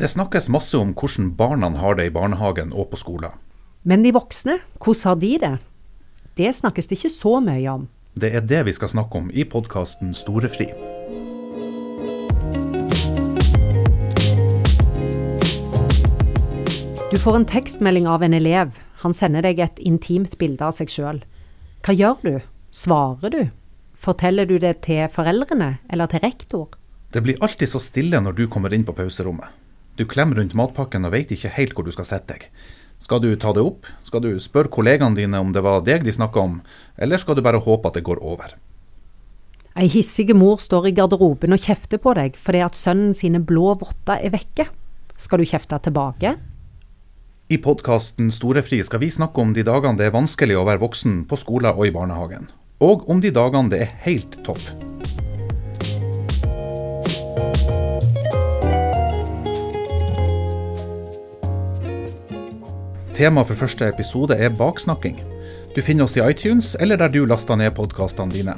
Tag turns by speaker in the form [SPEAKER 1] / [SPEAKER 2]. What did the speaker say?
[SPEAKER 1] Det snakkes masse om hvordan barna har det i barnehagen og på skolen.
[SPEAKER 2] Men de voksne, hvordan har de det? Det snakkes det ikke så mye om.
[SPEAKER 1] Det er det vi skal snakke om i podkasten Storefri.
[SPEAKER 2] Du får en tekstmelding av en elev. Han sender deg et intimt bilde av seg sjøl. Hva gjør du? Svarer du? Forteller du det til foreldrene eller til rektor?
[SPEAKER 1] Det blir alltid så stille når du kommer inn på pauserommet. Du klemmer rundt matpakken og veit ikke helt hvor du skal sette deg. Skal du ta det opp? Skal du spørre kollegaene dine om det var deg de snakka om, eller skal du bare håpe at det går over?
[SPEAKER 2] Ei hissige mor står i garderoben og kjefter på deg fordi at sønnen sine blå votter er vekke. Skal du kjefte tilbake?
[SPEAKER 1] I podkasten Storefri skal vi snakke om de dagene det er vanskelig å være voksen på skolen og i barnehagen. Og om de dagene det er helt topp. Tema for første episode er baksnakking. Du finner oss i iTunes eller der du laster ned podkastene dine.